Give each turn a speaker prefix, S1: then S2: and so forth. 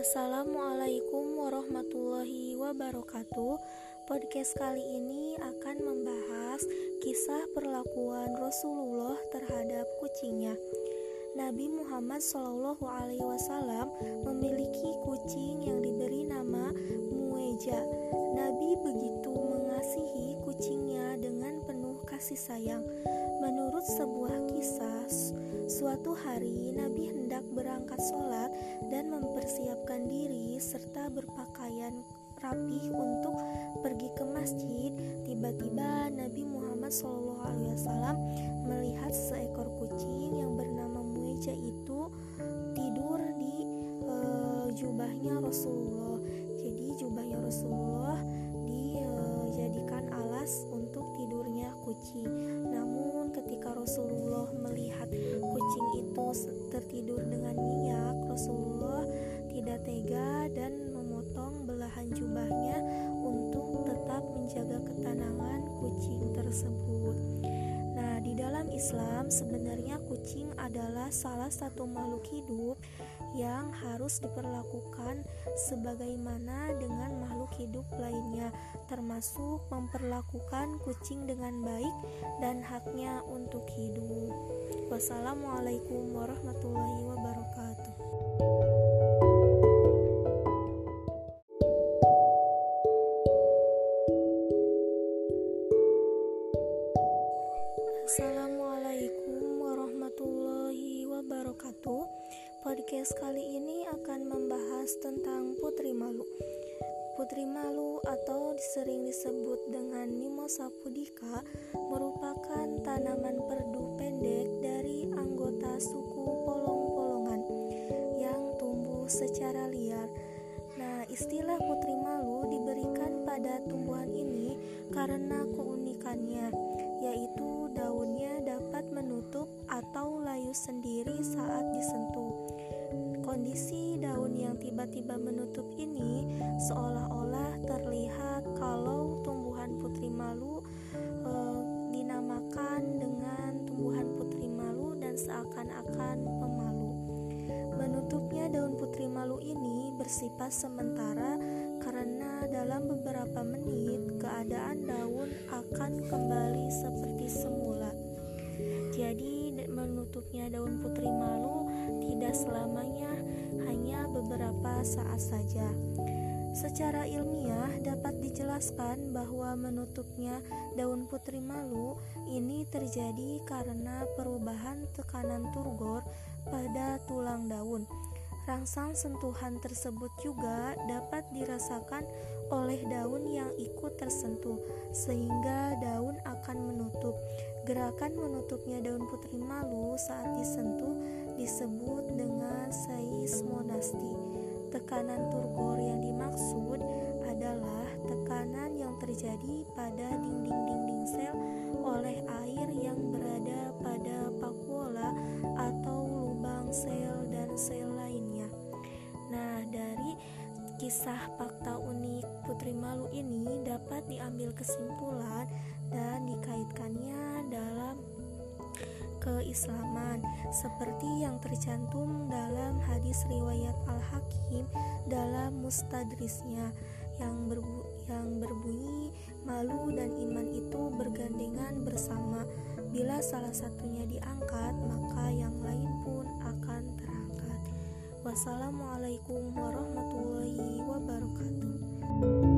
S1: Assalamualaikum warahmatullahi wabarakatuh. Podcast kali ini akan membahas kisah perlakuan Rasulullah terhadap kucingnya. Nabi Muhammad Wasallam memiliki kucing yang diberi nama Mueja. Nabi begitu mengasihi kucingnya dengan penuh kasih sayang. Menurut sebuah suatu hari Nabi hendak berangkat sholat dan mempersiapkan diri serta berpakaian rapih untuk pergi ke masjid. Tiba-tiba Nabi Muhammad SAW melihat seekor kucing yang bernama Mueja itu tidur di e, jubahnya Rasulullah. Islam sebenarnya kucing adalah salah satu makhluk hidup yang harus diperlakukan sebagaimana dengan makhluk hidup lainnya, termasuk memperlakukan kucing dengan baik dan haknya untuk hidup. Wassalamualaikum warahmatullahi wabarakatuh. Assalamualaikum wabarakatuh. Podcast kali ini akan membahas tentang putri malu. Putri malu atau sering disebut dengan Mimosa pudica merupakan tanaman perdu pendek dari anggota suku polong-polongan yang tumbuh secara liar. Nah, istilah putri malu diberikan pada tumbuhan ini karena keunikannya, tiba-tiba menutup ini seolah-olah terlihat kalau tumbuhan putri malu e, dinamakan dengan tumbuhan putri malu dan seakan-akan pemalu. Menutupnya daun putri malu ini bersifat sementara karena dalam beberapa menit keadaan daun akan kembali seperti semula. Jadi menutupnya daun putri malu tidak selamanya hanya beberapa saat saja. Secara ilmiah dapat dijelaskan bahwa menutupnya daun putri malu ini terjadi karena perubahan tekanan turgor pada tulang daun. Rangsang sentuhan tersebut juga dapat dirasakan oleh daun yang ikut tersentuh, sehingga daun akan menutup. Gerakan menutupnya daun putri malu saat disentuh disebut dengan seismodasti. Tekanan turgor yang dimaksud adalah tekanan yang terjadi pada dinding-dinding sel oleh air yang berada pada vakuola atau lubang sel dan sel lainnya. Nah, dari kisah fakta Putri Malu ini dapat diambil kesimpulan dan dikaitkannya dalam keislaman. Seperti yang tercantum dalam hadis riwayat Al-Hakim dalam mustadrisnya yang berbu yang berbunyi malu dan iman itu bergandengan bersama. Bila salah satunya diangkat maka yang lain pun akan terangkat. Wassalamualaikum warahmatullahi wabarakatuh